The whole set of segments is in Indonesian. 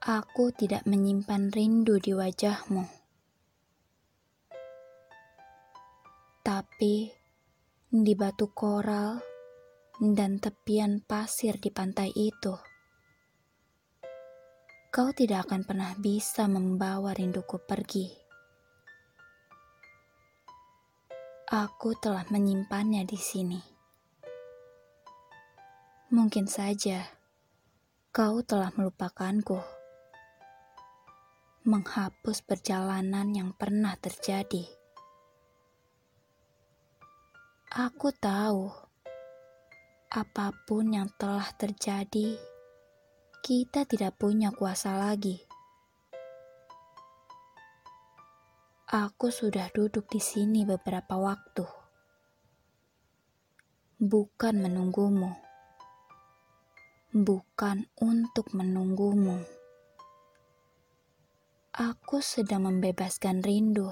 Aku tidak menyimpan rindu di wajahmu. Tapi di batu koral dan tepian pasir di pantai itu, kau tidak akan pernah bisa membawa rinduku pergi. Aku telah menyimpannya di sini. Mungkin saja kau telah melupakanku, menghapus perjalanan yang pernah terjadi. Aku tahu apa pun yang telah terjadi, kita tidak punya kuasa lagi. Aku sudah duduk di sini beberapa waktu, bukan menunggumu, bukan untuk menunggumu. Aku sedang membebaskan rindu.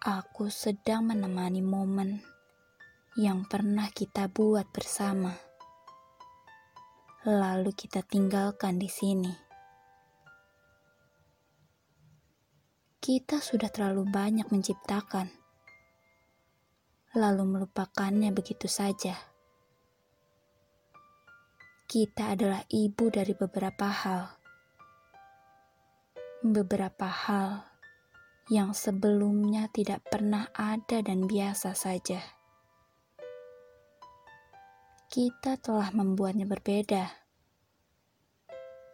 Aku sedang menemani momen yang pernah kita buat bersama, lalu kita tinggalkan di sini. Kita sudah terlalu banyak menciptakan, lalu melupakannya begitu saja. Kita adalah ibu dari beberapa hal, beberapa hal yang sebelumnya tidak pernah ada dan biasa saja kita telah membuatnya berbeda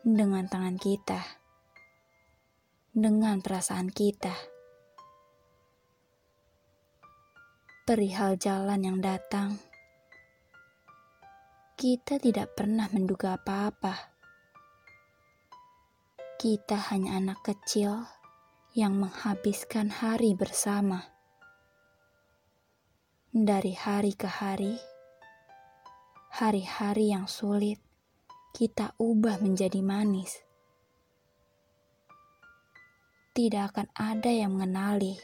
dengan tangan kita, dengan perasaan kita. Perihal jalan yang datang, kita tidak pernah menduga apa-apa. Kita hanya anak kecil yang menghabiskan hari bersama. Dari hari ke hari, hari-hari yang sulit kita ubah menjadi manis. Tidak akan ada yang mengenali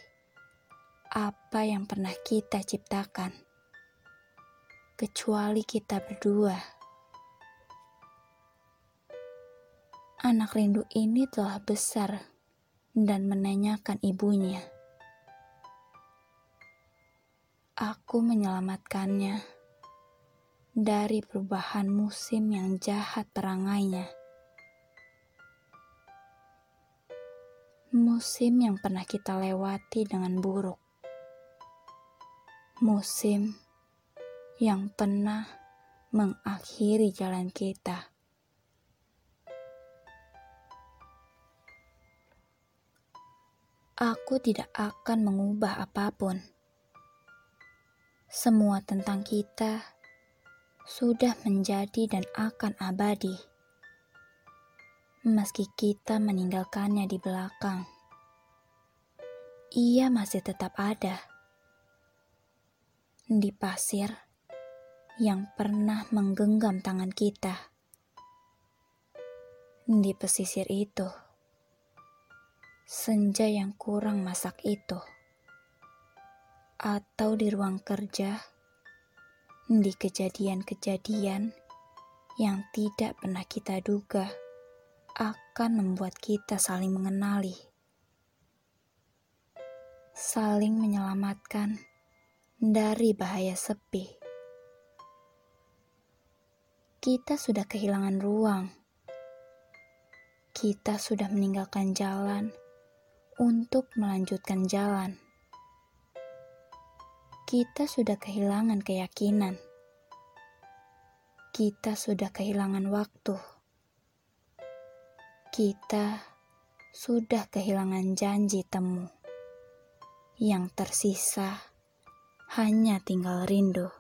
apa yang pernah kita ciptakan, kecuali kita berdua. Anak rindu ini telah besar dan menanyakan ibunya. Aku menyelamatkannya dari perubahan musim yang jahat perangainya. Musim yang pernah kita lewati dengan buruk. Musim yang pernah mengakhiri jalan kita. Aku tidak akan mengubah apa pun. Semua tentang kita sudah menjadi dan akan abadi. Meski kita meninggalkannya di belakang, ia masih tetap ada di pasir yang pernah menggenggam tangan kita. Di pesisir itu, senja yang kurang masak itu, atau di ruang kerja di kejadian-kejadian yang tidak pernah kita duga akan membuat kita saling mengenali, saling menyelamatkan dari bahaya sepi. Kita sudah kehilangan ruang, kita sudah meninggalkan jalan untuk melanjutkan jalan kita sudah kehilangan keyakinan. Kita sudah kehilangan waktu. Kita sudah kehilangan janji temu. Yang tersisa hanya tinggal rindu.